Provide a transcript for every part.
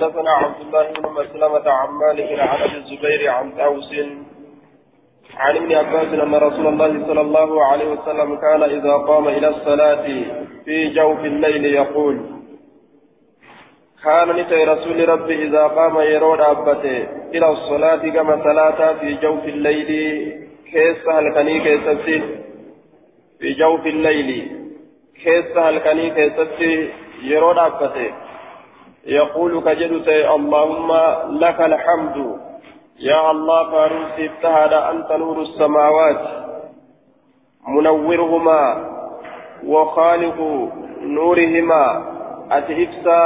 حدثنا عبد الله بن مسلمة عن مالك عن أبي الزبير عن أوس عن ابن عباس أن رسول الله صلى الله عليه وسلم كان إذا قام إلى الصلاة في جوف الليل يقول كان نتي رسول ربي إذا قام يرون أبته إلى الصلاة كما صلاه في جوف الليل كيس هلكني كيستي في جوف الليل كيس هلكني كيستي يرون أبته. يقول كجدت اللهم لك الحمد. يا الله فاروسي ابتهد أنت نور السماوات. منورهما وخالق نورهما. أتئفسا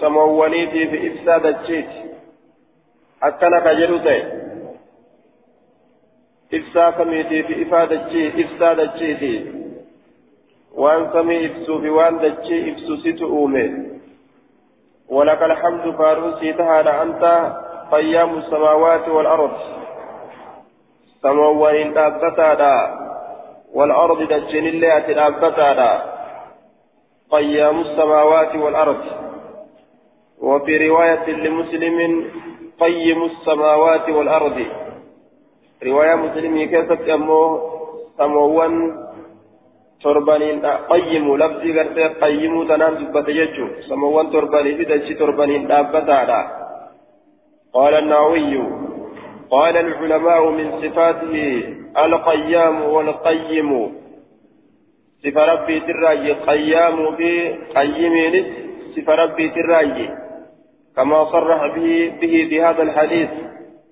سموانيتي في إفساد الشيت أكنا كجدت. إفسا سميتي في إفادة الشيت إفساد الشيت وأن سمي إفسو في وأن دتشي إفسو ستو أومي ولك الحمد فاروسي تهاد أنت قيام السماوات والأرض. سموان دابتا والأرض دجن الله دابتا قيام السماوات والأرض. وفي رواية لمسلم قيم السماوات والأرض. رواية مسلم كيف أمه سموان torbaniin qayyimu lafzii gartee qayyimuu tanaan dubbate jechuun samawwan torbanii fi dachii torbaniin dhaabbataadha قال النووي قال العلماء من صفاته القيام والقيم صفة ربي تراجي قيام بقيمين صفة ربي تراجي كما صرح به به بهذا الحديث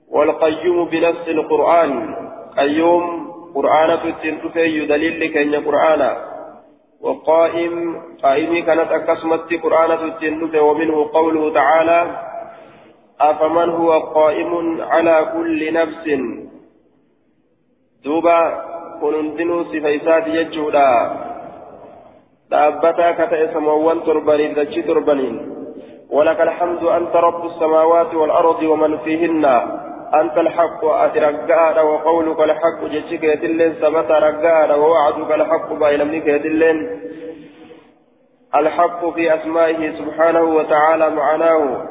والقيوم بنفس القرآن قيوم قرآن تتين تفي دليل كين قرآن وقائم قائمي كانت أكسمت قرآن تتين تفي ومنه قوله تعالى أفمن هو قائم على كل نفس دوبا كنندنو سفيسات يجودا دابتا كتا سموان تربانين دجي تربانين ولك الحمد أنت رب السماوات والأرض ومن فيهن أنت الحق أترقاء وقولك الحق جتشك يتلين ثبت رقاء ووعدك الحق بايلمنك يتلين الحق في أسمائه سبحانه وتعالى معناه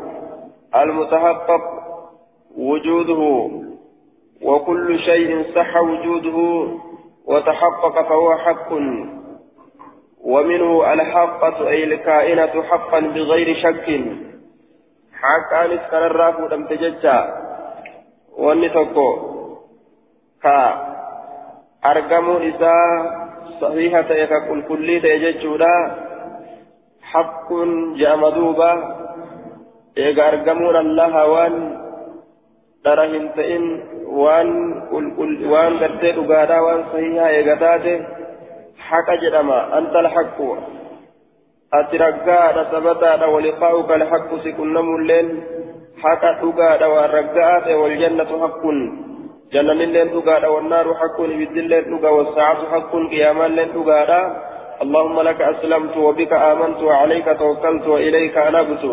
المتحقق وجوده وكل شيء صح وجوده وتحقق فهو حق. ومنه الحقة أي الكائنة حقا بغير شك. حق أنس كان الرافو لم تججا. Wanni tokko ka argamuun isaa sahiha ta'e ka qulqullii ta'e jechuudha haqquun je'ama duuba eega argamuun allaha waan dhara hin ta'in waan waan gartee dhugaadhaa waan sahihaa eega taate haqa jedhama anta alhaqqu ati raggaadha sabataadha waliqaa'uka alhaqqu si qunnamulleen حقا دغادا والرغاء والجنة حق جنة لين دغادا والنار حق بد لين دغا والساعة حق قياما لين دغادا اللهم لك أسلمت وبك آمنت وعليك توكلت وإليك أنبت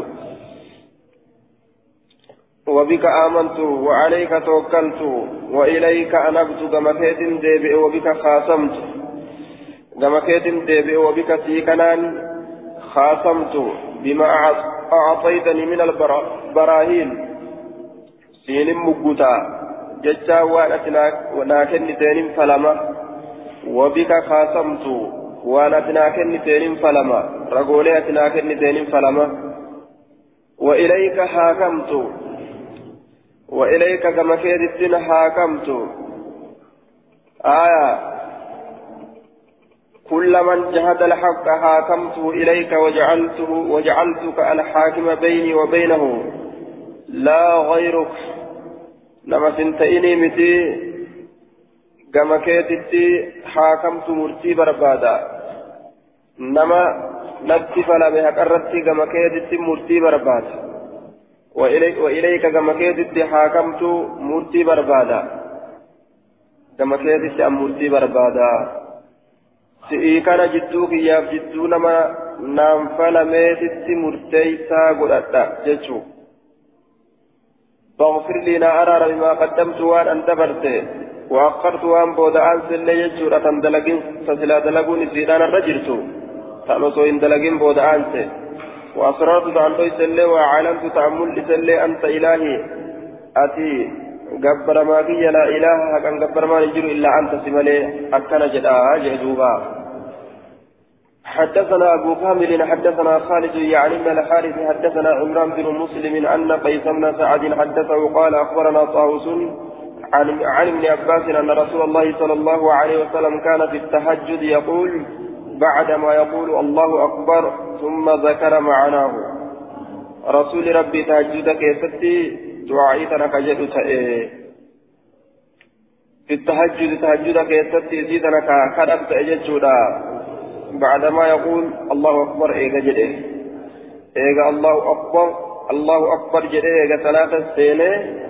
وبك آمنت وعليك توكلت وإليك أنبت كما كيد ديبئ وبك خاصمت كما كيد ديبئ وبك سيكنان خاصمت بما أعطيتني من البراهين سين مقوتا ججا وأنا كنتين فلما. وبك خاصمت. وأنا كنتين فلما. رقولي اتنا كنتين فلما. وإليك حاكمت. وإليك كما كيدتنا حاكمت. آية. كل من جهد الحق حاكمته إليك وجعلته وجعلتك الحاكم بيني وبينه. لا غيرك. نما سنتيني متي كما كيتتي حاكمت مرتي بربادا. نما نتي فلا بها قررتي كما كيتتي مرتي برباد. وإليك, وإليك كما كيتتي حاكمت مرتي بربادا. كما كيتتي مرتي بربادا. Si'ii kana jidduu kiyyaaf jidduu nama naanfalameetitti murteeysaa godhadha jechuu فاغفر لي لا أرى بما قدمت وأن أنت برته وأخرت وأن بود أنس اللي يجور أتن دلقين فسلا دلقوني سيدان الرجلت تأنسو إن دلقين بود أنس وأسررت ليس اللي وأعلنت تأمل لسلي أنت إلهي أتي جبر ما في لا إله كان جبر ما نجر إلا أنت سملي أكن جدا جدوبا حدثنا أبو كامل حدثنا خالد يعني من الحارث حدثنا عمران بن مسلم أن قيس بن سعد حدثه قال أخبرنا طاووس عن عن ابن عباس أن رسول الله صلى الله عليه وسلم كان في التهجد يقول بعدما يقول الله أكبر ثم ذكر معناه رسول ربي تهجدك يا ستي دعائي تنك جد في التهجد تهجد كيست يزيدنا كدبت أججودا بعدما يقول الله أكبر إيجا جده إيجا الله أكبر الله أكبر جده إيجا ثلاثة سنة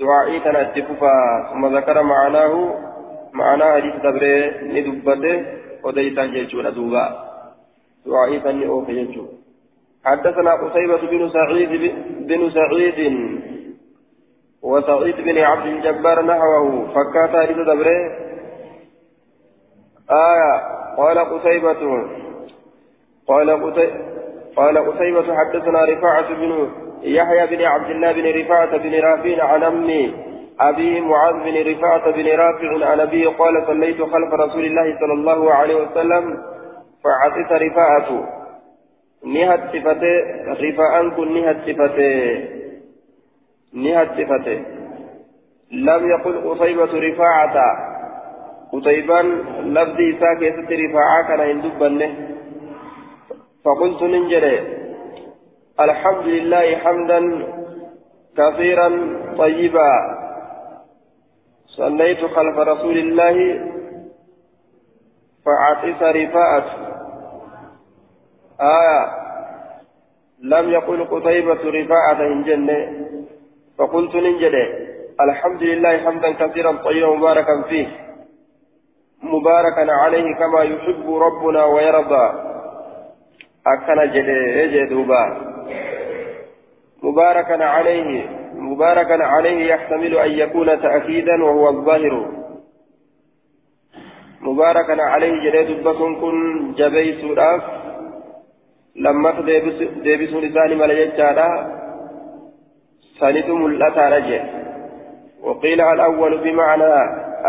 دعائي تنأتففا ثم ذكر معناه معنى حديث دبره ندبته وديتا جيشونا دوبا دعائي تنأوك جيشونا حدثنا قتيبة بن سعيد بن سعيد وسعيد بن عبد الجبار نحوه. فكات حديث دبره. آية. قال قتيبة. قال قتيبة قال قتيبة حدثنا رفاعة بن يحيى بن عبد الله بن رفاعة بن رافع عن أمي أبي معاذ بن رفاعة بن رافع عن أبيه قال صليت خلف رسول الله صلى الله عليه وسلم فعطس رفاعة. نهت صفته. رفاعا كن نهت صفته. نهتفته لم يقل قصيبة رفاعة. قتيبا لفظي ساكت رفاعة كان هندبنه فقلت ننجري الحمد لله حمدا كثيرا طيبا. صليت خلف رسول الله. فعطس رفاعة. آية لم يقل قتيبة رفاعة إن جنة. فقلت ننجد الحمد لله حمدا كثيرا طيبا مباركا فيه مباركا عليه كما يحب ربنا ويرضى. أكن جد دوبا. مباركا عليه مباركا عليه يحتمل أن يكون تأكيدا وهو الظاهر. مباركا عليه جد دبكم كن جبيس راف لما ديبس لسان مليجادا ثالث ملأتا رجع وقيل الأول بمعنى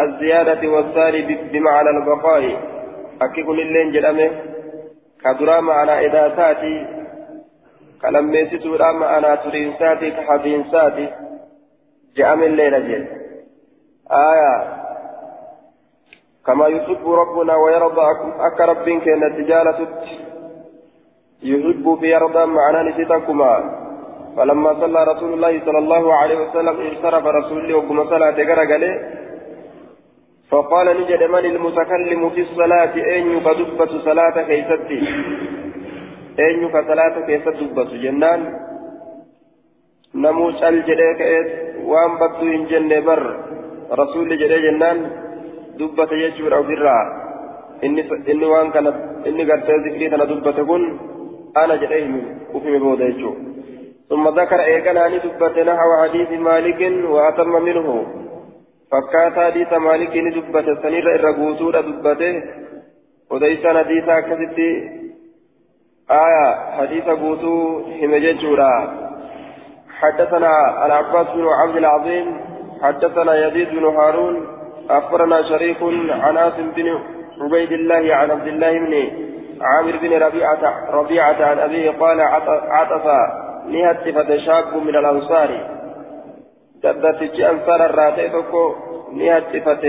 الزيادة والثاني بمعنى البقاء. أكيكم اللين جرمه كدرا معنى إذا ساتي. كلميسيتو لا معنى ترينساتي كحبينساتي جأم الليل جل. آية. كما يحب ربنا ويرضى أك ربك نتجالة يحب بيرضى معنى نسيتكما. فلما صلى رسول الله صلى الله عليه وسلم انصرف رسول الله وكما صلاة غرغله فقال نجد من المتكلم في الصلاة؟ أين يكدبة صلاة كيستي أين يكصلاة كيست دبة جنان. نموش الجدي كيس وان بدو إن جنة بر. رسول جدي جنان دبة يجور أو برا. إني إني وان كان إني قرأت ذكري أنا دبة كن أنا جدي وفي مبودة يجور. ثم ذكر إيقنا ندبت نحو حديث مالك وأتم منه. فكات حديث مالك ندبت سنير الرقوسور دبته. وديسان حديث كستي آية حديث قوتو همججورا حدثنا العباس بن عبد العظيم. حدثنا يزيد بن هارون. أخبرنا شريك عن آسم بن عبيد الله عن عبد الله بن عامر بن ربيعة ربيعة عن أبيه قال عطف نهتفت شاب من الأنصار. دبتج أنصار الراتي تكو نهتفت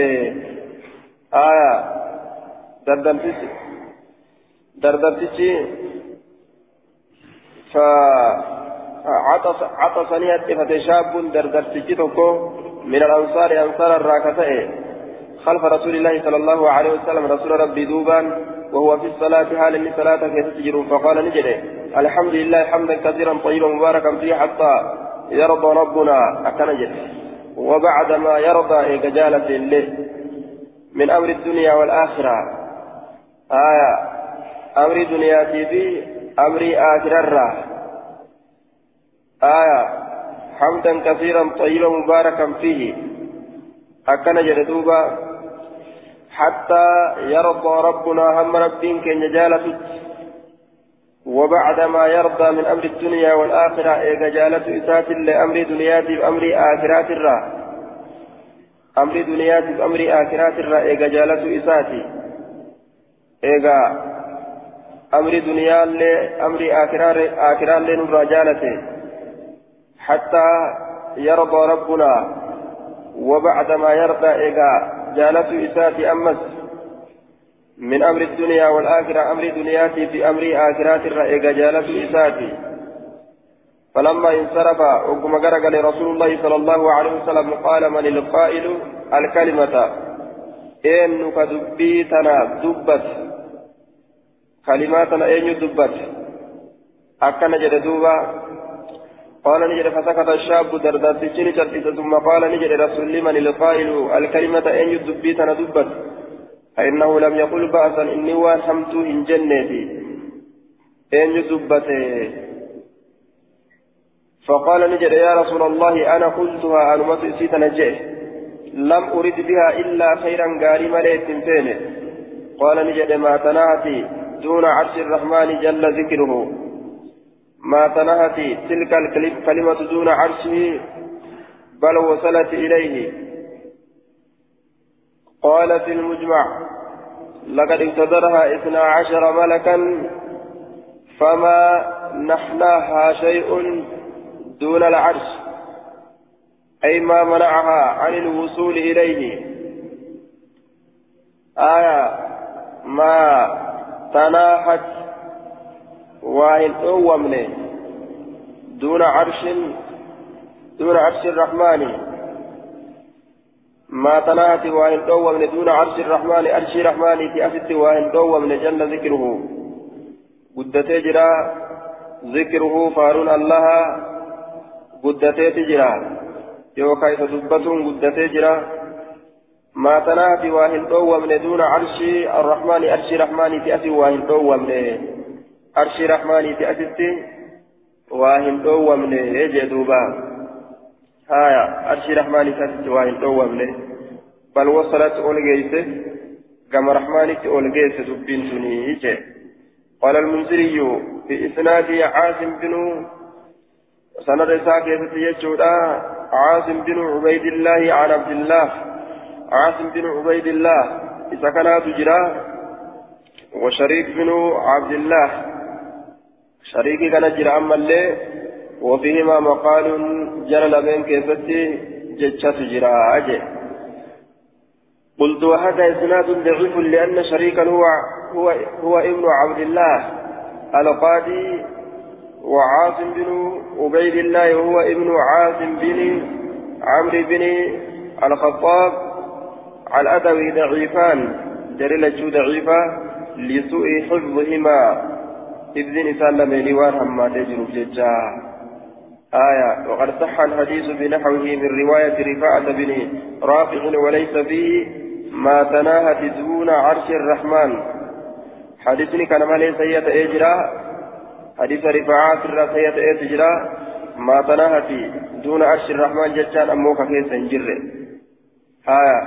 آية. دردمتج دردمتج فعطس عطس نهتفت شاب دردمتج تكو من الأنصار. أنصار الراكتة خلف رسول الله صلى الله عليه وسلم. رسول ربي دوبان. وهو في الصلاة حال من صلاة كيف تجر فقال نجري الحمد لله حمدا كثيرا طيبا مباركا فيه حتى يرضى ربنا. أكنجد وبعد ما يرضى كجالة الله من أمر الدنيا والآخرة. آية. أمر دنيا في أمر آخرة آية. حمدا كثيرا طيبا مباركا فيه. أكنجد دوبا حتى يرضى ربنا هم ربين كن جالتت وبعد يرضى من أمر الدنيا والآخرة إيجا جالت إسات لأمر دنياتي بأمر آخرات الرا. أمر دنياتي بأمر آخرات الرا إيجا جالت إساتي إيجا أمر دنيا لأمر آخرات لنرى حتى يرضى ربنا. وبعد ما يرضى إيجا جالت إساتي أمس من أمر الدنيا والآخرة أمر دنياتي في أمر آخرات الرأي جالة إساتي فلما انصرف وقم قرق رسول الله صلى الله عليه وسلم قال من القائل؟ الكلمة. إنك دبيتنا دبت. كلماتنا أين دبت أكن جد دوبا. قال نجد فسكت الشاب دردات الجنة ثم قال نجد رسول من القائل الكلمة أين دبيتنا دبت. فإنه لم يقل بأسا إني واسمت إن جنتي إن دبته فقال نجد يا رسول الله أنا قلتها أنا متسيت نجيه لم أرد بها إلا خيرا قاري مليت فين. قال نجد ما تناتي دون عرش الرحمن جل ذكره. ما تنهتي تلك الكلمة دون عرشه بل وصلت إليه. قال في المجمع لقد ابتدرها اثنا عشر ملكا فما نحناها شيء دون العرش. أي ما منعها عن الوصول إليه. آية ما تناحت وإن أومن دون عرش دون عرش الرحمن. ما تنات وإن من دون عرش الرحمن عرش الرحمن في أسد وإن من جل ذكره. قدتي جرا ذكره فارون الله. قدتي تجرا. يوكا يتدبتون قدتي جرا. ما تنات وإن من دون عرش الرحمن عرش الرحمن في أسد وإن من عرش الرحمن في أسد وإن دوم من يجدوبا هايا أرشي رحماني كاتت واين دوامني بل وصلت أولغيسة كما رحماني أولغيسة دبين سنيجي قال المنذري في إسناد عاصم بن سند ساكت يجودا عاصم بن عبيد الله عن عبد الله عاصم بن عبيد الله إذا كان تجرى وشريك بن عبد الله شريكي كان جرى أما الليل وفيهما مقال جرى لبين كيفتي جتشات جرى أجي. قلت وهذا إسناد ضعيف لأن شريكا هو هو هو ابن عبد الله القاضي وعاصم بن عبيد الله وهو ابن عاصم بن عمرو بن الخطاب الأدوي ضعيفان. جري ضعيفة لسوء حفظهما. إذن سلم لوان هما تجرب ججاه آية وقد صح الحديث بنحوه من رواية رفاعة بن رافع وليس فيه ما تناهت دون عرش الرحمن. حديثني كان ما ليس إجراء. حديث رفاعة الرسية إجراء. ما تناهت دون عرش الرحمن جتان أموك كيس انجر آية.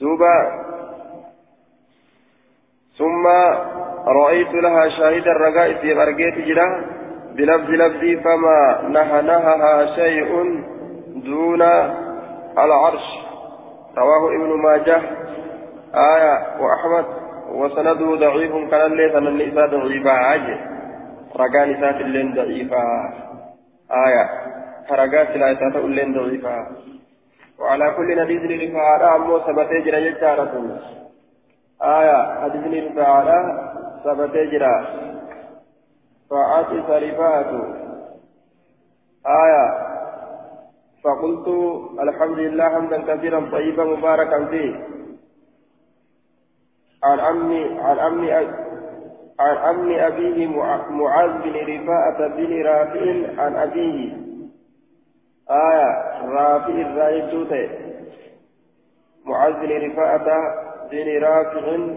دوبا. ثم رأيت لها شاهد الرقائب في أرقيت جراه بلفظ لفظي فما نهنهها شيء دون العرش. رواه ابن ماجه. آية وأحمد. وسنده ضعيف كان ليس أن النساء ضعيفة. عاجل. رقا نساء اللين ضعيفة. آية. فرقا سلايسات اللين ضعيفة. وعلى كل حديث رفاعة أمو ثبتي جرى يجارة آية. حديث رفاعة ثبتي جرى فعطس رفاعة آية. فقلت الحمد لله حمدا كثيرا طيبا مباركا فيه. عن عمي عن عمي عن عم أبيه معاذ بن رفاعة بن رافع عن أبيه. آية. رافع الرايتوتي معاذ بن رفاعة بن رافع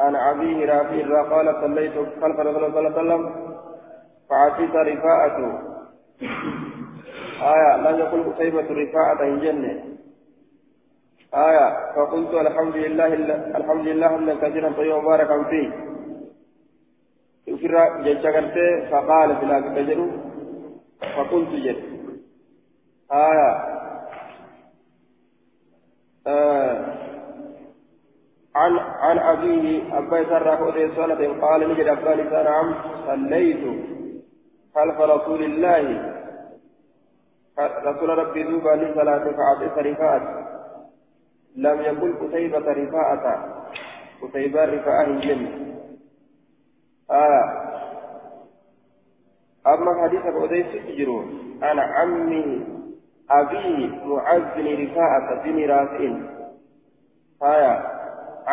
عن أبيه رافع قال صليت خلف رسول الله صلى الله عليه وسلم فعتيت رفاعة. آية لم يقل قتيبة رفاعة إن جنة آية فقلت الحمد لله الحمد لله حمدا كثيرا طيبا مباركا فيه. جيتشا قرتي فقال في تجرو فقلت جد. آية. آه عن عن أبيه أبا سرى فؤذي سنة قال نجد أبان نعم صليت خلف رسول الله. رسول ربي ذوبا لصلاة فأعطيت رفاعة. لم يقل قتيبة رفاعة. قتيبة رفاعة الجنة آه. أما حديث أديس تجرون أنا عمي أبي معز رفاعة بن رافع. آية.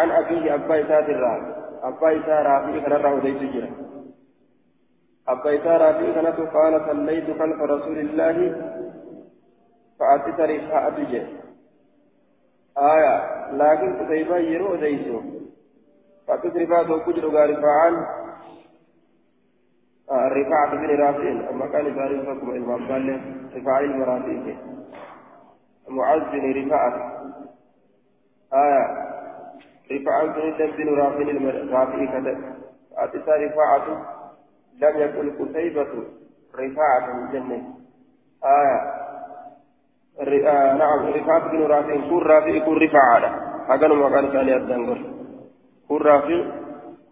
عن أبيه أبا إسات الرافع. أبا إسات رافع كان الرافع أديس جرا أبا إسات رافع كانت قال صليت خلف رسول الله فأتيت رفاعة جه آية. لكن كتيبا يرو أديسو فأتيت رفاعة وكجر رفاعا الرفاعة بن رافع. أما كان ذلك فكم الإمام قال رفاعة المرافع. معز بن رفاعة. آية. رفاعة بن رافع المرافع كذا. أتسى رفاعة لم يكن قتيبة رفاعة الجنة آية آه. نعم رفاعة بن رافع. كون رافع كون رفاعة. هذا ما كان ثاني الدنقر كون رافع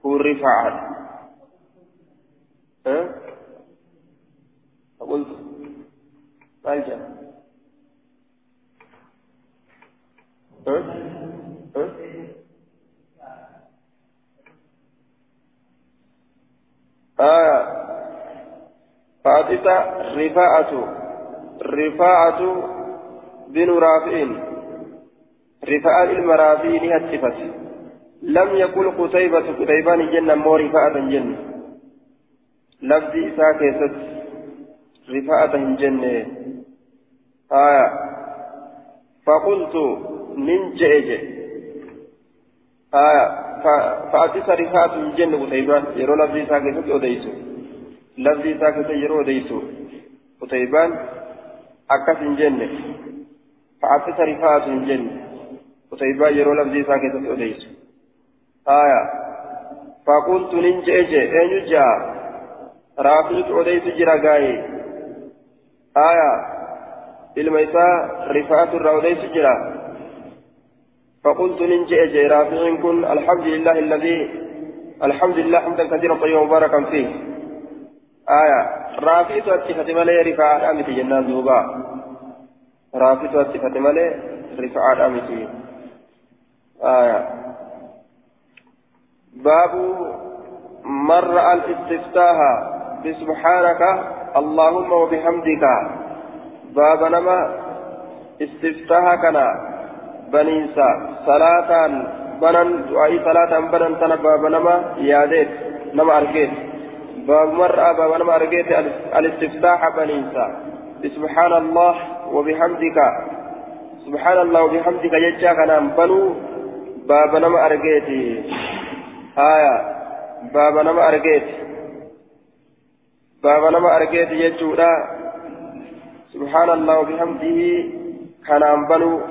كون رفاعة. ها؟ فقلت. ما ها ها؟ آه فاتت رفاعة. رفاعة بن رافع. رفاعة المرافين هتفت لم يقل قتيبة قتيبان جنة مو رفاعة جنة. لفظي إساء كيست. رفاعة جنة. آية. فقلت ننجئج آية فأتيس رفاعة جنة قتيبان يرو لفظي كيست أديسو لفظي كيست يرو أديسو قتيبان أكس جنة فأتيس رفاعة جنة قتيبان يرو لفظي كيست أديسو آية فقلت ننجئج أين جاء رافعت أوديت جرا غاي آية الميسا رفعت الروديت جرا فقلت ننجي أجي رافع كن الحمد لله الذي الحمد لله حمدا كثيرا طيبا مباركا فيه. آية رافعت أتفت مالي رفاعة أمتي جنان دوبا. رافعت أتفت مالي رفاعة أمتي آية. باب مر الاستفتاح بسبحانك اللهم وبحمدك. باب نما استفتاحكنا بنينسا صلاة بنن دعائي صلاة بنن تنا باب نما يادت نما أرجيت باب مرة باب نما أرجيت الاستفتاح بنينسا سبحان الله وبحمدك سبحان الله وبحمدك يجا كنا بنو باب نما أرجيت آية باب نما أرجيت بابا نما أرقيت يجودا سبحان الله وبحمده كان أنبلو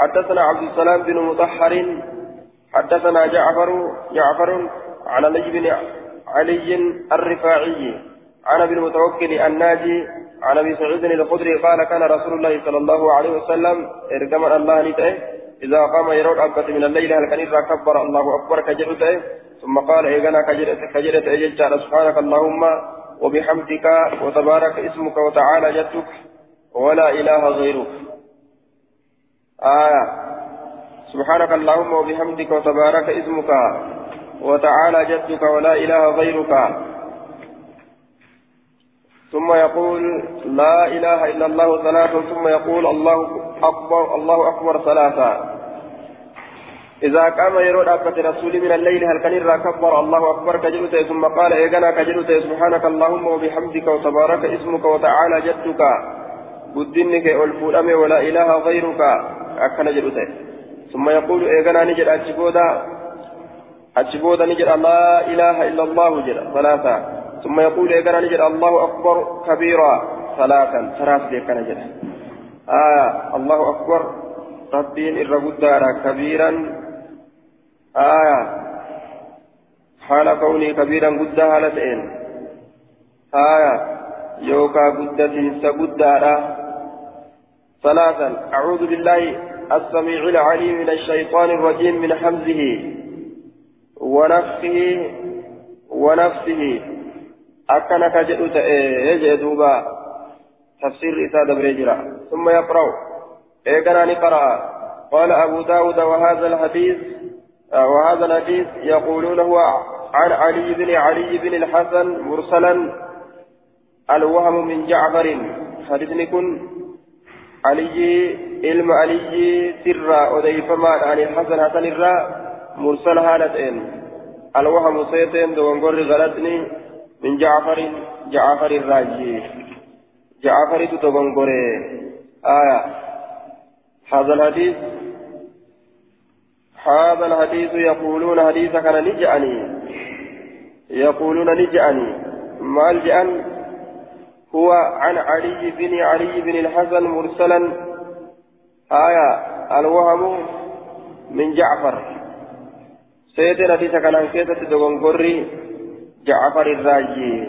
حدثنا عبد السلام بن مطهر حدثنا جعفر جعفر عن علي بن علي الرفاعي عن ابي المتوكل الناجي عن أبي سعيد الخدري قال كان رسول الله صلى الله عليه وسلم إرجم الله نتئه إذا قام يرون أبت من الليل هل كان كبر الله أكبر كجرته ثم قال إيغانا كجرت أججار سبحانك اللهم وبحمدك وتبارك اسمك وتعالى جدك ولا إله غيرك. آية. سبحانك اللهم وبحمدك وتبارك اسمك وتعالى جدك ولا إله غيرك. ثم يقول لا إله إلا الله ثلاثا ثم يقول الله أكبر الله أكبر ثلاثا إذا قام يرود أبت رسول من الليل هل كان كبر الله أكبر كجلت ثم قال إيقنا كجلت سبحانك اللهم وبحمدك وتبارك اسمك وتعالى جدك. بدنك والفؤام ولا إله غيرك. أكن جلت ثم يقول إيقنا نجد أجبودا أجبودا نجد لا إله إلا الله جل ثلاثة ثم يقول إيقنا نجد الله أكبر كبيرا ثلاثا ثلاث بيك نجد آه الله أكبر ربين الرغد كبيرا آية حال كوني كبيرا قد هالتين آية يوكا قدة سقدة ثلاثا أعوذ بالله السميع العليم من الشيطان الرجيم من حمزه ونفخه ونفسه. أكنك جئت يجدوبا تفسير إسادة بريجرا ثم يقرأ. إيقنا قرأ قال أبو داود وهذا الحديث وهذا الحديث يقولون هو عن علي بن علي بن الحسن مرسلا. الوهم من جعفر. حديث كن علي علم علي سر أضيفما عن الحسن حسن الراء مرسل هالتين الوهم سيتين دونغور غلطني من جعفر جعفر الراجي جعفر تدونغور آية هذا الحديث هذا الحديث يقولون حديث كان نجأني يقولون نجأني ما الجأن هو عن علي بن علي بن الحسن مرسلا آية الوهم من جعفر. سيدنا حديث كان كيسة دغنغوري جعفر الراجي.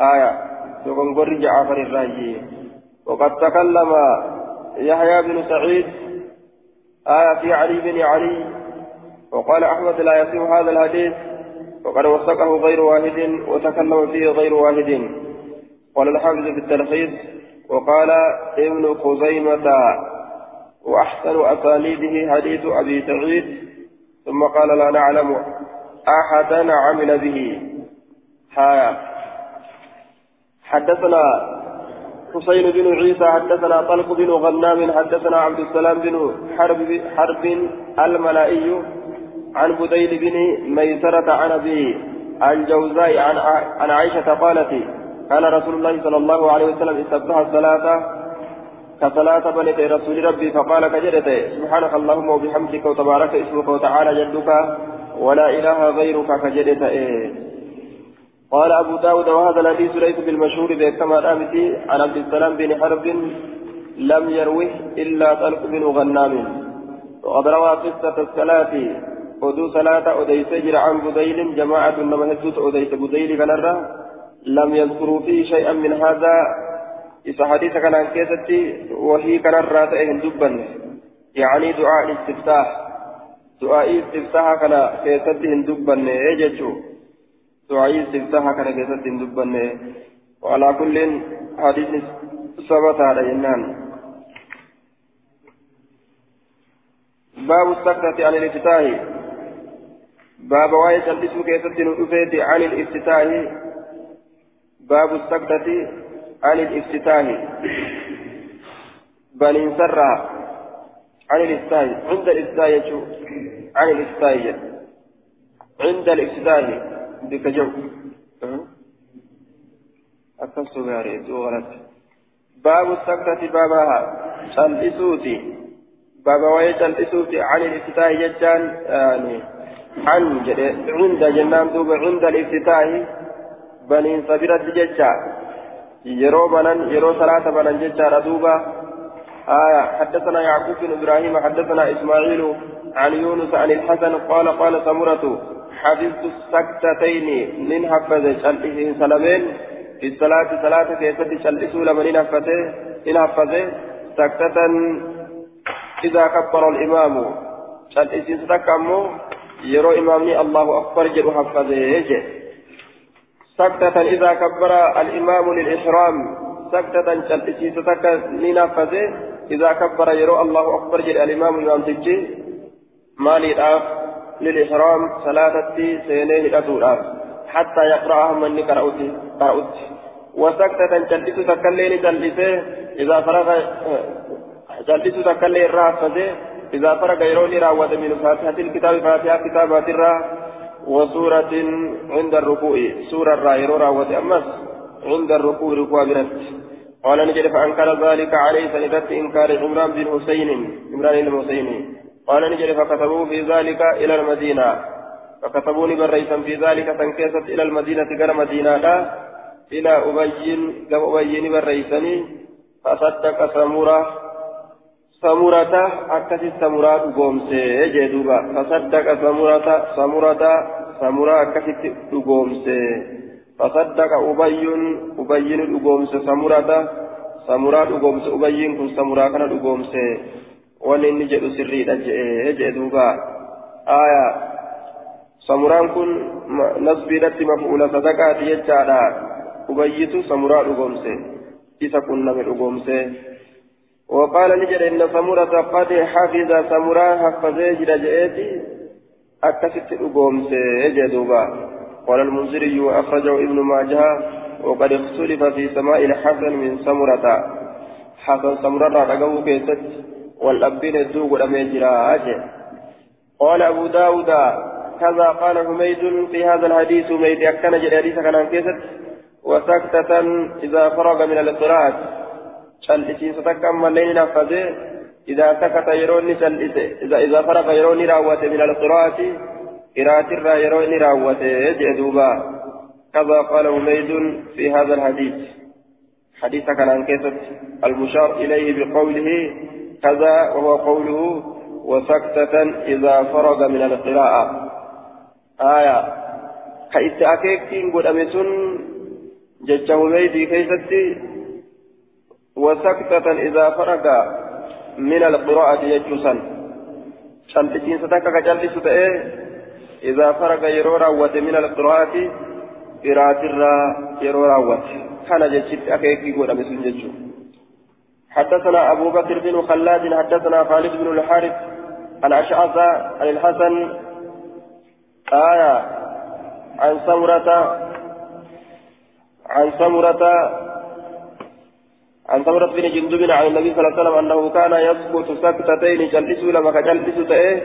آية دغنغوري جعفر الراجي. وقد تكلم يحيى بن سعيد. آية في علي بن علي. وقال أحمد لا يصيب هذا الحديث. وقد وثقه غير واحد وتكلم فيه غير واحد. قال الحافظ في التلخيص. وقال ابن خزيمة وأحسن أسانيده حديث أبي سعيد ثم قال لا نعلم أحدا عمل به. ها. حدثنا حسين بن عيسى حدثنا طلق بن غنام حدثنا عبد السلام بن حرب حرب الملائي عن بديل بن ميسرة عن أبي عن جوزاء عن عائشة قالت كان رسول الله صلى الله عليه وسلم استفتح الصلاة كصلاة بنت رسول ربي فقال كجدت سبحانك اللهم وبحمدك وتبارك اسمك وتعالى جدك ولا إله غيرك إيه قال أبو داود وهذا الحديث ليس بالمشهور كما رأمتي عن عبد السلام بن حرب لم يروه إلا طلق بن غنام. وقد روى قصة الصلاة ودو صلاة أديس جر عن بديل جماعة لما هدوت أديس بديل كنرة لم يذكروا فيه شيئا من هذا. إذا حديث كان عن كيستي وهي كان الراتئ هندبا يعني دعاء الاستفتاح دعاء استفتاح كان كيستي هندبا يججو دعاء استفتاح كان كيستي هندبا وعلى كل حديث ثبت على جنان باب السكتة عن الافتتاح باب وايس الاسم كيستي عن الافتتاح باب السكتة عن الافتتاح بل سرى عن الافتتاح عند الافتتاح عن الافتتاح عند الافتتاح بكجو أكسو غاري غلط باب السكتة بابها. شلسوتي بابا وهي شلسوتي عن الافتتاح ججان يعني عن عند جنان دوب عند الافتتاح بنين صبرت ججان يرو بنان يرو صلاة بنان ججار دوبا آية حدثنا يعقوب بن إبراهيم حدثنا إسماعيل عن يونس عن الحسن قال قال سمرة حفظت السكتتين من حفظ شلئه سلمين في الصلاة صلاة كيست شلئه لمن حفظه إن حفظه سكتة إذا كبر الإمام شلئه ستكمو يرو إمامني الله أكبر جل حفظه يجي سكتة إذا كبر الإمام للإحرام سكتة تلتشي ستك لنفسه إذا كبر يرو الله أكبر جل الإمام إمام تجي مالي الآف للإحرام ثلاثة سينين الأسوراف حتى يقرأها من قرأت وسكتة تلتشي تكلين تلتشي إذا فرغ تلتشي تكلين رافته إذا فرغ يروني رأوة من فاتحة الكتاب فاتحة كتابات الرا وسورة عند الركوع. سورة رايرو راوت أمس عند الركوع ركوع برت قال نجد فأنكر ذلك عليه سندت إنكار عمران بن حسين. عمران بن حسين. قال نجد فكتبوا في ذلك إلى المدينة. فكتبوني بريسا في ذلك تنكست إلى المدينة غير مدينة لا. إلى أبين كم أبين بريسني فصدق سمورة. سمرة أكثر سمرة قومسي جدوبا فصدق سمرة سمرة سمرا كفت دقومس فصدق أبي أبي دقومس سمرة سمرا دقومس أبي كن سمرا كان دقومس ولن نجد سري أجئ دوبا آية سمران كن نصبيرت مفعول صدقات يجعل أبيت سمرا دقومس إذا كنا من دقومس وقال نجد إن سمرة قد حفظ سمرا حفظ جرجئتي أكست أقوم سيجدوبا. قال المنذري وأخرجه ابن ماجه وقد اختلف في سماء الحسن من سمرة حسن سمرة رقمه كيست والأبين الدوق الأميجرا قال أبو داود كذا قال حميد في هذا الحديث. حميد أكن جل حديث كان كيست وسكتة إذا فرغ من شل ستكمل لين نفذه إذا سكت يروني إذا إذا فرغ يروني راوته من القراءة قراءة الرا يروني راوته جدوبا كذا قال حميد في هذا الحديث حديث كان عن كيسة المشار إليه بقوله كذا وهو قوله وسكتة إذا فرغ من القراءة آية كإت أكيكتين قد أمسون جج حميد كيستي وسكتة إذا فرغ من القراءة يجوسا شمتين ستكا كجلس إذا فرق يرو راوت من القراءة قراءة الرا يرو راوت كان جيشت أكيكي قول أمسون جيشو حدثنا أبو بكر بن خلاد حدثنا خالد بن الحارث عن أشعث عن الحسن آية عن سمرة عن سمرة عن ثمرة بن جندب عن النبي صلى الله عليه وسلم أنه كان يسقط سكتتين جلسوا لما كجلسوا تأيه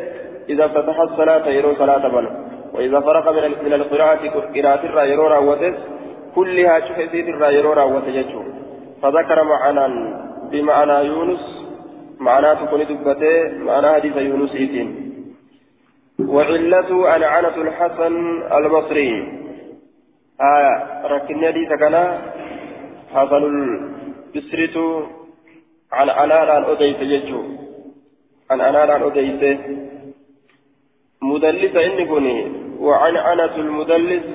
إذا فتح الصلاة يرو صلاة بنا وإذا فرق من من القراءة قراءة الرا يرو راوتس كلها شوف سيد الرا يرو راوتس فذكر معنا بمعنى يونس معناه تكون دبته معنى حديث يونس إيتين. وعلته ألعنة الحسن المصري. آية ركن حديث كان حسن بسرتو عن أناران أديت يجو. عن أناران أديت. مدلس إني كوني وعن أنة المدلس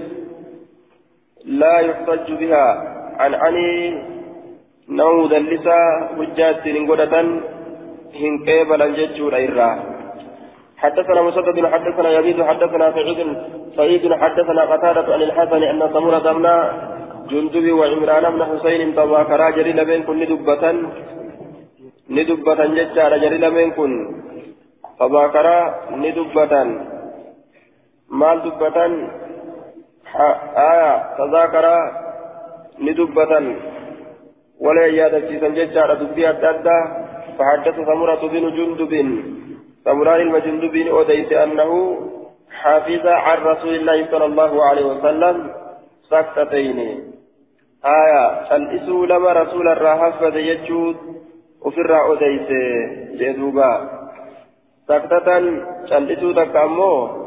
لا يحتج بها. عن أني نو مدلسة حجات نقودة هن قبل الججو الإرّا حدثنا مسدد حدثنا يزيد حدثنا سعيد. سعيد حدثنا قتادة عن الحسن أن سمرة بن جندب وعمران بن حسين تذاكرا جري لبين كن ندبة ندبة ججارة جري لبين كن. تذاكرا ندبة مال دبة آية تذاكرا ندبة ولا يادة ججارة دبي أدى فحدث ثمرة بن جندب. ثمران المجندب أوديت أنه حافظ عن رسول الله صلى الله عليه وسلم سكتتين آية شلئسوا لما رسول الرهافة يجود وفي الرأو ديس جدوبا سكتة شلئسوا تكامو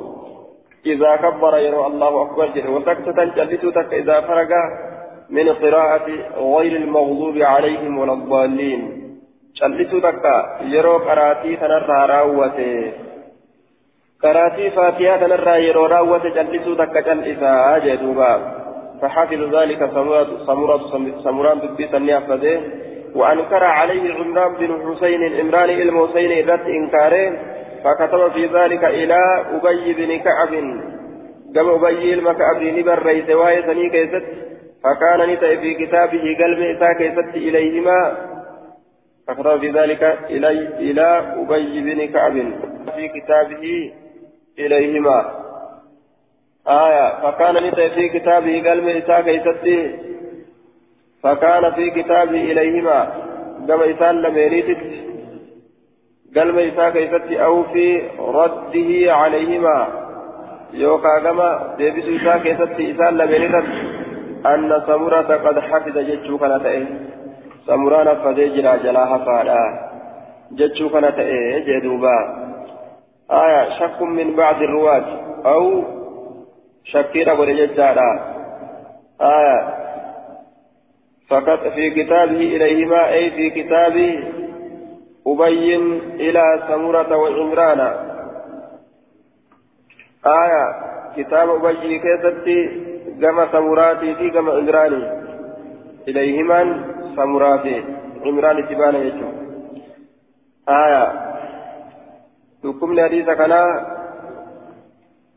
إذا كبر يرى الله أكبر جل وسكتة شلئسوا تك إذا فرق من قراءة غير المغضوب عليهم ولا الضالين. شلئسوا تك يرى قراتي تنرى راوته. قراتي فاتحة تنرى يرى راوته شلئسوا تك شلئسا جدوبا فحفظ ذلك سمران ببيت النافذة وأنكر عليه عمران بن حسين عمران المحسين رد إنكاره فكتب في ذلك إلى أبي بن كعب. كما أبي المكعب نبر رئيس وايسني كيست فكان نتأ في كتابه قلب إساء كيست إليهما. فكتب في ذلك إلي إلى أبي بن كعب في كتابه إليهما. آية فكان نتا في كتابه قلم إساء كيستي فكان في كتابه إليهما قم إسان لميريتت قلم إساء كيستي أو في رده عليهما. يوكا قم ديبس إساء كيستي إسان لميريتت أن سمرة قد حفظ جتشو كانت إيه سمران فديجرا جلاها فادا. جتشو كانت إيه جدوبا. آية شك من بعض الرواة أو شكيرا ولجدارا آية فقط في كتابه إليهما أي في كتاب أبين إلى سمرة وعمران آية كتاب أبي كيستي كما سمراتي في كما إجراني إليهما سمراتي عمران تبانا يجو آية حكم حديث كنا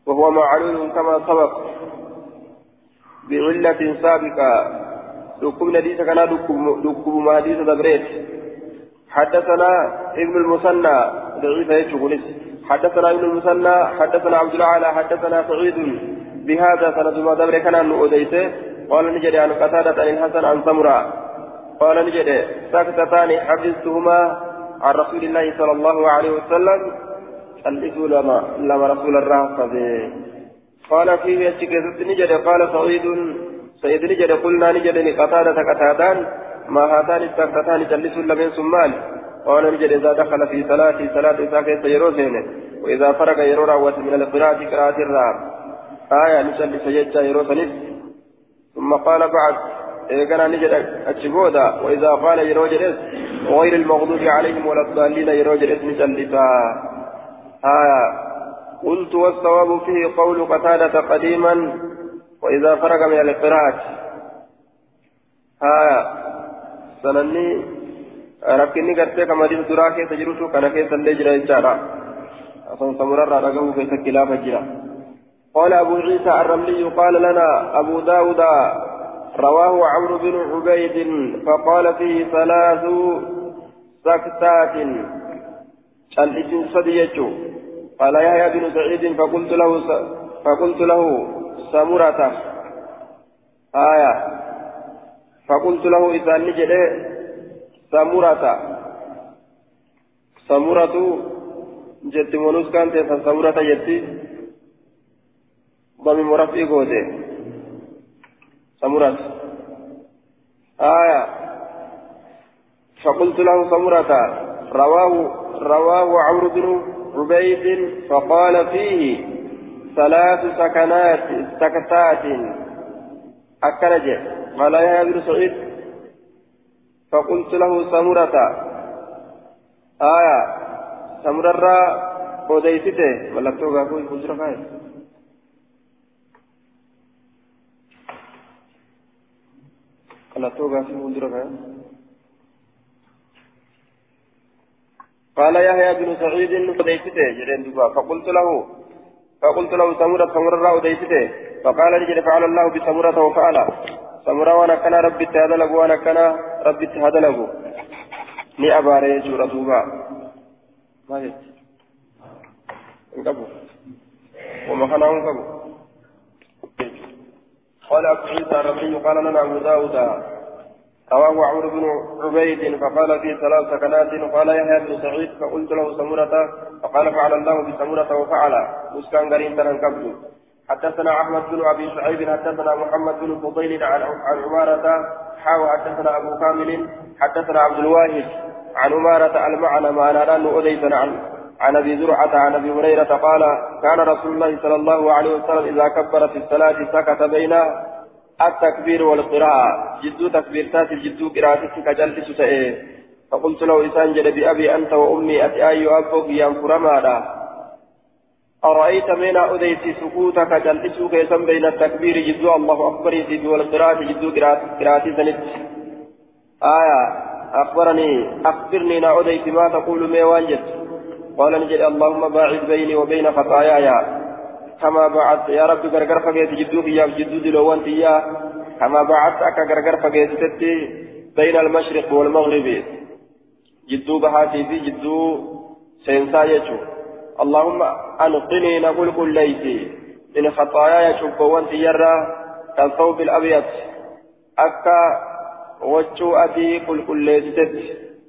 وهو معلول كما سبق. بعلة سابقة. حكم حديث كنا حكم حديث دبريت حدثنا ابن المثنى. ضعيف يجوز حدثنا ابن المثنى. حدثنا عبد الأعلى. حدثنا سعيد. بهذا سند ما دبر كان ان اوديته قال نجد عن قتادة عن الحسن عن سمرة. قال نجد سكتتان حفظتهما عن رسول الله صلى الله عليه وسلم. الإسو لما لما رسول الله قال فيه يتشكيت نجد قال سعيد سيد نجد قلنا نجد قتادة قتادان. ما هاتان السكتتان جلس لمن سمال. قال نجد إذا دخل في صلاة صلاة ساكت يروزين وإذا فرق يرو من القراءة قراءة الراب آية نجد سيجا يروزنس ثم قال بعد إذا نجد أتشبودا وإذا قال يروجرس غير المغضوب عليهم ولا الضالين يروجرس نجد آية قلت والصواب فيه قول قتادة قديما وإذا فرق من القراءة آية gartee kamadiin duraa keessa jirutu kana keessa illee jira jechaadha asan samurarraa dhagahuu keessa kilaafa jira قال أبو عيسى الرملي قال لنا أبو داود رواه عمرو بن عبيد فقال فيه ثلاث سكتات الاسم صديجو قال يحيى بن سعيد فقلت له فقلت له سمرة آية فقلت له إذا نجد سمرة سمرة جت منوس كانت سمرة جتي ضمي مرفي قوته سمرة آية فقلت له سمرة رواه رواه عمرو بن عبيد فقال فيه ثلاث سكنات سكتات. أكنجه قال يا ابن سعيد؟ فقلت له سمرة. آية. سمرة وديسته ملكتو غافو يفجر خير ملكتو غافو يفجر خير قال يحيى بن سعيد وديسته جرين دبا فقلت له فقلت له سمرة سمرة وديسته فقال لي فعل الله بسمرة وفعل. سمرا وأنا كان ربي تهدلغ وأنا كان ربي تهدلغ ni abaare jechuudha duuba maal jechi hin qabu wama kanaa hin qabu قال أبو عيسى الربيع قال لنا أبو داود. رواه عمرو بن عبيد فقال في ثلاث سكنات قال يحيى بن سعيد فقلت له سمرة فقال فعل الله بسمرة وفعل. مسكان قرين تنكبت حدثنا أحمد بن أبي شعيب حدثنا محمد بن فضيل عن عن عمارة حاوى حدثنا أبو كامل حدثنا عبد الواحد عن عمارة المعنى ما نرى أديسا عن عن أبي زرعة عن أبي هريرة قال كان رسول الله صلى الله عليه وسلم إذا كبر في الصلاة سكت بين التكبير والقراءة. جدو تكبير تاتي جدو قراءتك كجلس تئه فقلت له إسان جل بأبي أنت وأمي أتي أي أبوك يا فرمادا أرأيت من أديت سكوتك جلسوا كيسا بين التكبير؟ جدو الله أكبر يزيد والقراءة جدو قراءة سنت آية أخبرني أخبرني نا أديت ما تقول ما وانجت قال نجد اللهم باعد بيني وبين خطاياي. كما بعدت يا رب غرغر فقيت جدو يا جدو دلوان يا. كما بعدت أكا غرغر فقيت بين المشرق والمغرب. جدو بهاتي في جدو سينسا يجو. اللهم أنقني نقول كل ليتي. من خطاياي شبوان تيرا كالثوب الأبيض. أكا وجو أدي كل كل ليست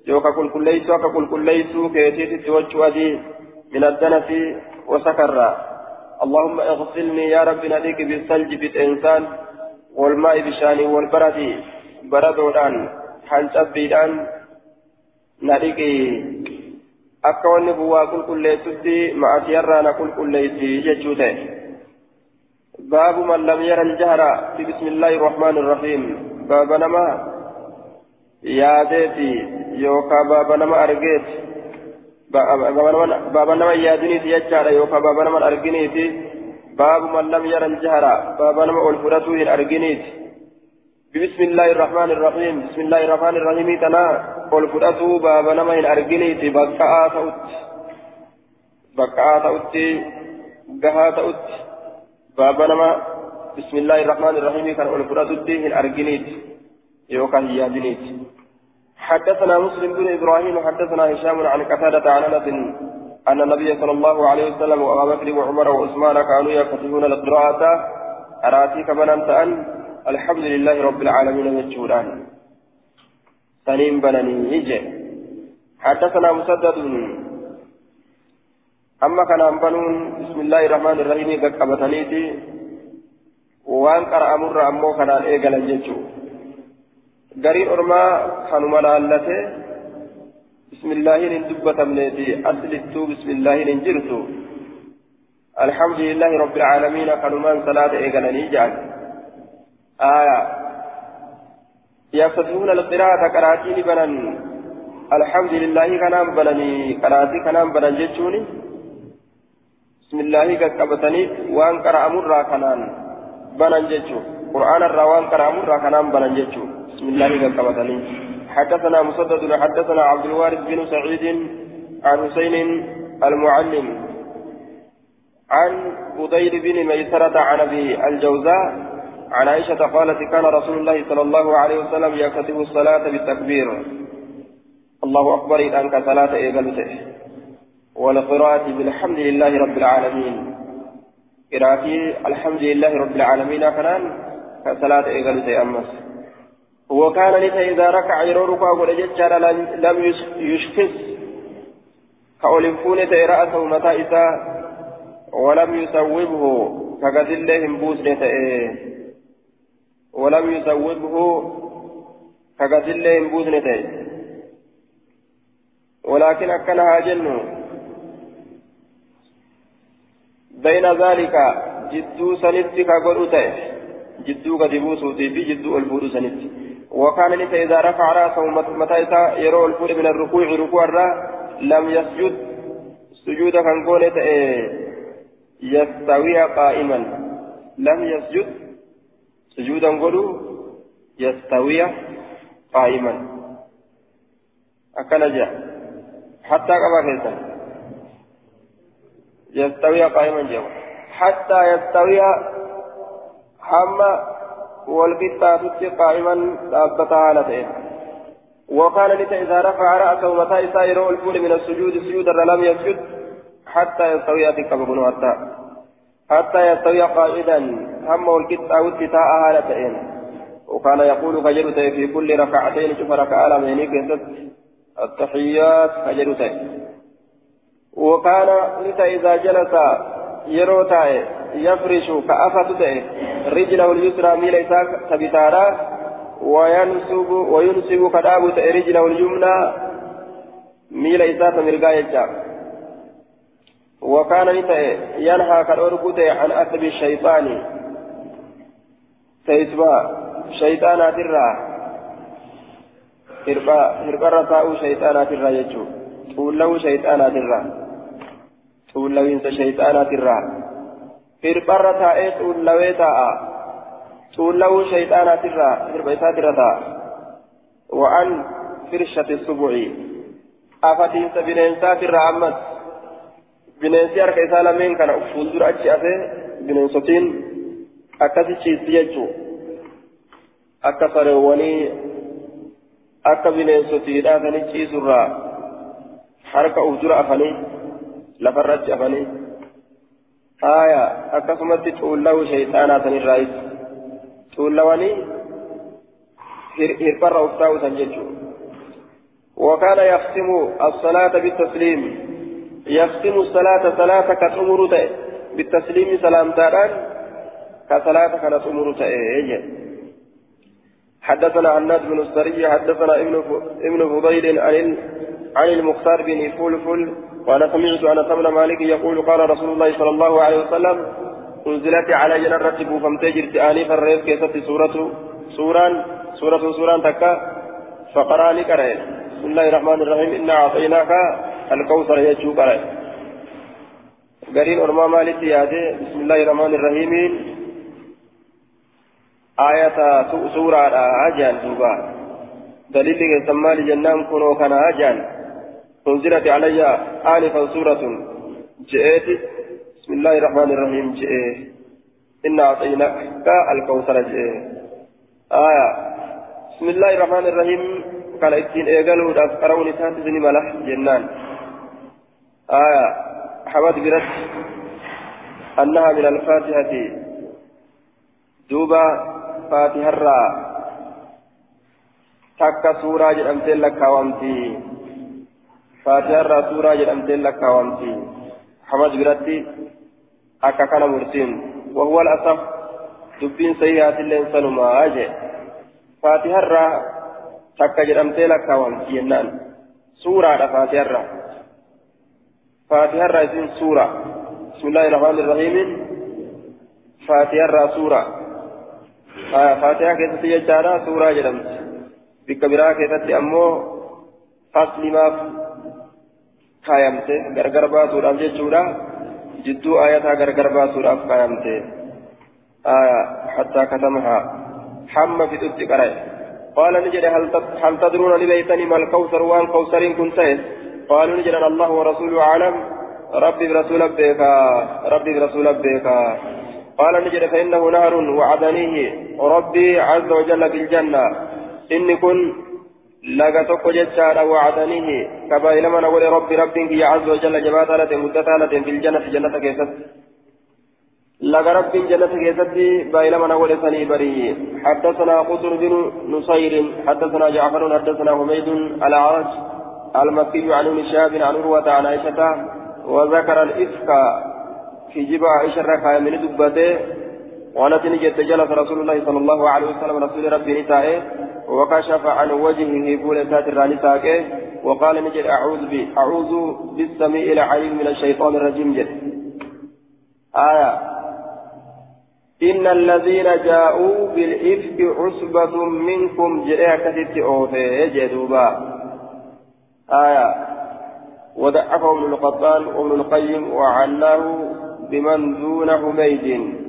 يوكا كل كل ليس أكا كل كل ليس كيتيت وجو أدي. من الدنس وسكرا. اللهم اغسلني يا رب ناديك بالثلج بالإنسان والماء بشاني والبرد بردودان حنش أبيدان ناديك akka wanni kun waa qulqulleessutti ma'asiyarraa na qulqulleessi jechuu ta'e baabu man lam yara aljahra fi bismillaahi irrahmaani irrahiim baaba nama yaadeeti yookaan baaba nama argeeti baaba nama yaadiniiti jechaadha yookaan baaba nama arginiiti. باب من لم ير الجهر باب نما الفرته الأرجنيت بسم الله الرحمن الرحيم بسم الله الرحمن الرحيم تنا الفرته باب نما الأرجنيت بقاء تؤت بقاء تؤت قها تؤت باب نما بسم الله الرحمن الرحيم كان الفرته الأرجنيت يوكا هي حدثنا مسلم بن إبراهيم حدثنا هشام عن قتادة عن أنس أن النبي صلى الله عليه وسلم وأبا بكر وعمر وعثمان كانوا يكتبون القراءة. أراتيك بنانت أن؟ الحمد لله رب العالمين يجوران. سنين بنني يجي. حدثنا مسدد أما كان أنبنون بسم الله الرحمن الرحيم قد قبتنيتي وان قرأ مر أمو كان إيقلا جيتشو gariin ormaa kanuma laallate bismillaahiin hin dubbatamneeti aslittuu bismillaahiin hin jirtu alhamdulillahi rabbil caalamiina kanumaan salaata eegalanii jedhan aya yaftatihuuna alqiraata qaraatii banan alhamdulillahi kanaan bananii qaraatii kanaan banan jechuuni bismillaahi qaqqabataniif waan qara'amurraa kanaan banan jechuu qur'aanarraa waan qara'amurraa kanaan banan jechuu بسم الله كما حدثنا مسدد حدثنا عبد الوارث بن سعيد عن حسين المعلم عن بدير بن ميسرة عن أبي الجوزاء عن عائشة قالت كان رسول الله صلى الله عليه وسلم يكتب الصلاة بالتكبير. الله أكبر إذا أنك صلاة إيقلته والقراءة بالحمد لله رب العالمين. قراءتي الحمد لله رب العالمين كان كصلاة إيقلته أمس. وكان لسا إذا ركع يرورك أقول ججار لم يشخص. كأولفون رأسه متى إسا ولم يسوبه. كقد الله بوسنة ولم يسوبه. كقد الله بوسنة ولكن أكنها جن. بين ذلك جدو سنتك قلت جدو قد بوسوتي في جدو الفور سنتك وكان ليس إذا رفع رأسه متى يرى الفول من الركوع ركوع لم يسجد سجود كان قولت يستوي قائما لم يسجد سجودا قولوا يستوي قائما أكل جاء حتى كما كيسا يستوي قائما جاء حتى يستوي حما والقطة قائما ثابتا على وقال لك إذا رفع رأسه متى يسير الفول من السجود سجودا لم يسجد حتى يستوي أتك بن حتى حتى يستوي قائدا هم والقطة والقطة هالتين وكان يقول فجرت في كل ركعتين شوف ركعة لمينيك التحيات فجرت وكان لك إذا جلس يروتاي يفرش كأفة رجله اليسرى ميل إساك تبتارا وينسب وينسب كدابة رجله اليمنى ميل إساك مرقا يجا. وكان ينهى كالأرقود عن أثب الشيطان. سيسبا شيطانات الرا hirba hirbarra taa'uu shayxaanaatirraa jechuun tuullawuu shayxaanaatirraa tuullawiinsa shayxaanaatirraa hirbarra taa'ee xuullawee taa'a xuullawuu shayxaanaatirraa hirba isaatirra taa'a wa'an firshati subuci afatiinsa bineensaatirraa ammas bineensi harka isaa lameen kana fuuldura achi afee bineensotiin akkasi ciisti jechuu akka sareewwanii akka bineensotiidhaa sanii ciisurraa harka uf dura afanii lafarra achi afanii آية أكسمت تولوا شيطانا تنرايس تولواني هربر أفتاو تنججو وكان يختم الصلاة بالتسليم يختم الصلاة صلاة كتمر بالتسليم سلام تاران كصلاة كانت أمر حدثنا عناد بن السري حدثنا ابن ابن فضيل عن عن المختار بن فلفل وأنا سمعت أنس بن مالك يقول قال رسول الله صلى الله عليه وسلم أنزلت على جنرة فمتجرت آنفا الريف كيست سورة سوران سورة سوران تكا فقرأ لكره بسم الله الرحمن الرحيم إنا أعطيناك الكوثر يجو كره قرين أرما مالك يادي بسم الله الرحمن الرحيم. آية سورة أجان دوبا دليل سمى لجنان كنو كان أجان. أنزلت علي آنفا سورة جئت. بسم الله الرحمن الرحيم. جئ. إنا أعطيناك الكوثر. جئ. آية. بسم الله الرحمن الرحيم. قال إتين ايقالوا داس قرون تاتي ملح جنان. آية. حمد برد. أنها من الفاتحة. دوبا فاتحة تكا سورة جدامتين لك وامتي فاتحة الراء سورة جدامتين لك وامتي حمد برد أكا مرسين وهو الأصف دبين سيئات الإنسان ما أجي فاتحة الراء takka jedhamtee lakkaawamti jennaan suuraadha faatiharra faatiharra isin suura bismillaahi rahmaani rahiimiin faatiharra suura faatihaa keessatti jechaadha suuraa jedhamti bikka biraa keessatti ammoo faslimaaf kaayamte gargar baasuudhaaf jechuudha. Jidduu ayataa gargar baasuudhaaf kaayamte. كتمها حم في تبت قرأ قال نجد هل تدرون لبيتني ما الكوثر وان كوثر كنت قالوا نجد الله ورسوله أعلم ربي برسول بك ربي برسول بك قال نجد فإنه نهر وعدنيه ربي عز وجل بالجنة إني كن لقى توكو جتشارا وعدنيه كبا إلما نقول ربي ربي عز وجل لتن مدتا لتن في الجنة في جنة كيست لقى رب جنة كيستي بايلما نقول سني بري حدثنا قطر بن نصير حدثنا جعفر حدثنا حميد الأعرج المكي عن شهاب عن عروة عن عائشة وذكر الإفك في جبع عائشة ركع من دبته وأنا نجد جلس رسول الله صلى الله عليه وسلم رسول ربي نتائه وكشف عن وجهه ساتر نتائه وقال نجد أعوذ بي أعوذ بالسميع العليم من الشيطان الرجيم جد. آية. إن الذين جاءوا بالإفك عصبة منكم جاء كتبت أوفي جدوبا. آية. وضعفه ابن القطان وابن القيم وعناه بمن دون حميد.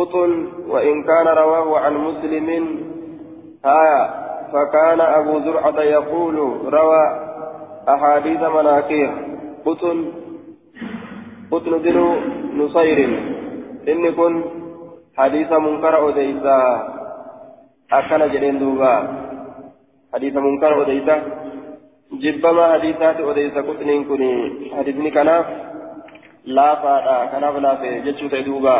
قتل وإن كان رواه عن مسلم آية فكان أبو زرعة يقول روى أحاديث مناكير قتل قتل بن نصير inni kun hadiisa munkara odeysa akkana jedheen duuba hadiisa munkara odeysa jibbama hadiisaati odeysa qutniin kun hadiisni kanaaf laafaadha kanaaf laafe jechuu ta'e duuba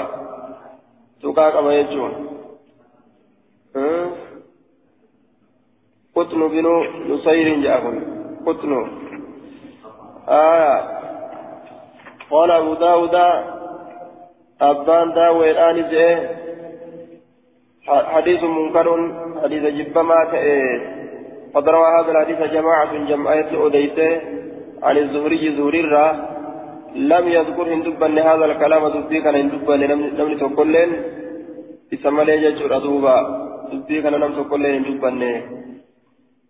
tuqaa qaba jechuun qutnu binu nusayrin jedha kun qutnu آية قال أبو داود أبان داوي الآن حديث منكر حديث جبما قد روى هذا الحديث جماعة جمعية أوديته عن الزهري زهري الرا لم يذكر هندبا هذا الكلام دبي كان هندبا لم تقولين اسم لي ججر أدوبا دبي كان لم تقولين هندبا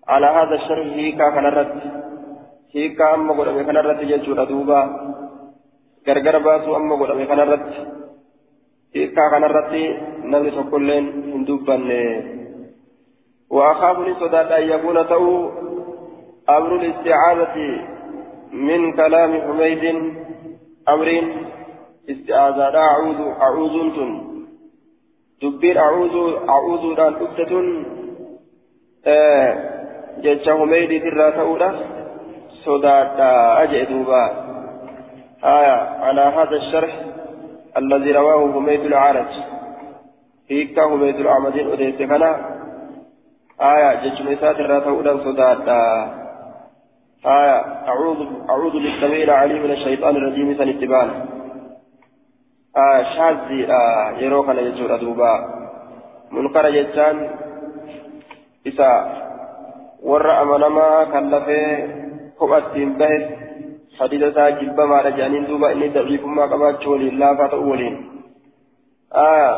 على هذا الشرح هيكا كان هيكا أما قد كان الرد ججر أدوبا gargar baasuu amma godhame kanarratti hiikaa kanarratti namni tokkolleen hin dubbanne وأخاف لصداد أن يكون تو أمر الاستعاذة من كلام حميد. أمر استعاذة أعوذ أعوذ تن دبين أعوذ أعوذ دان أكتة جيش حميد ترى تؤدى صداد أجئ آية على هذا الشرح الذي رواه حميد العارج هيك حميد العمدين أديت كان آية ججمسات الراتة صداد آية. أعوذ أعوذ بالسميع العليم من الشيطان الرجيم. سنتبان آية شاذي آه يروك نجسور أدوبا منكر جتان إسا ورأ منما كلفه كبأتين بهت حديث ساجل بما رجعنين دوبا إني ضعيف ما قبات شولي لا فتأولين آه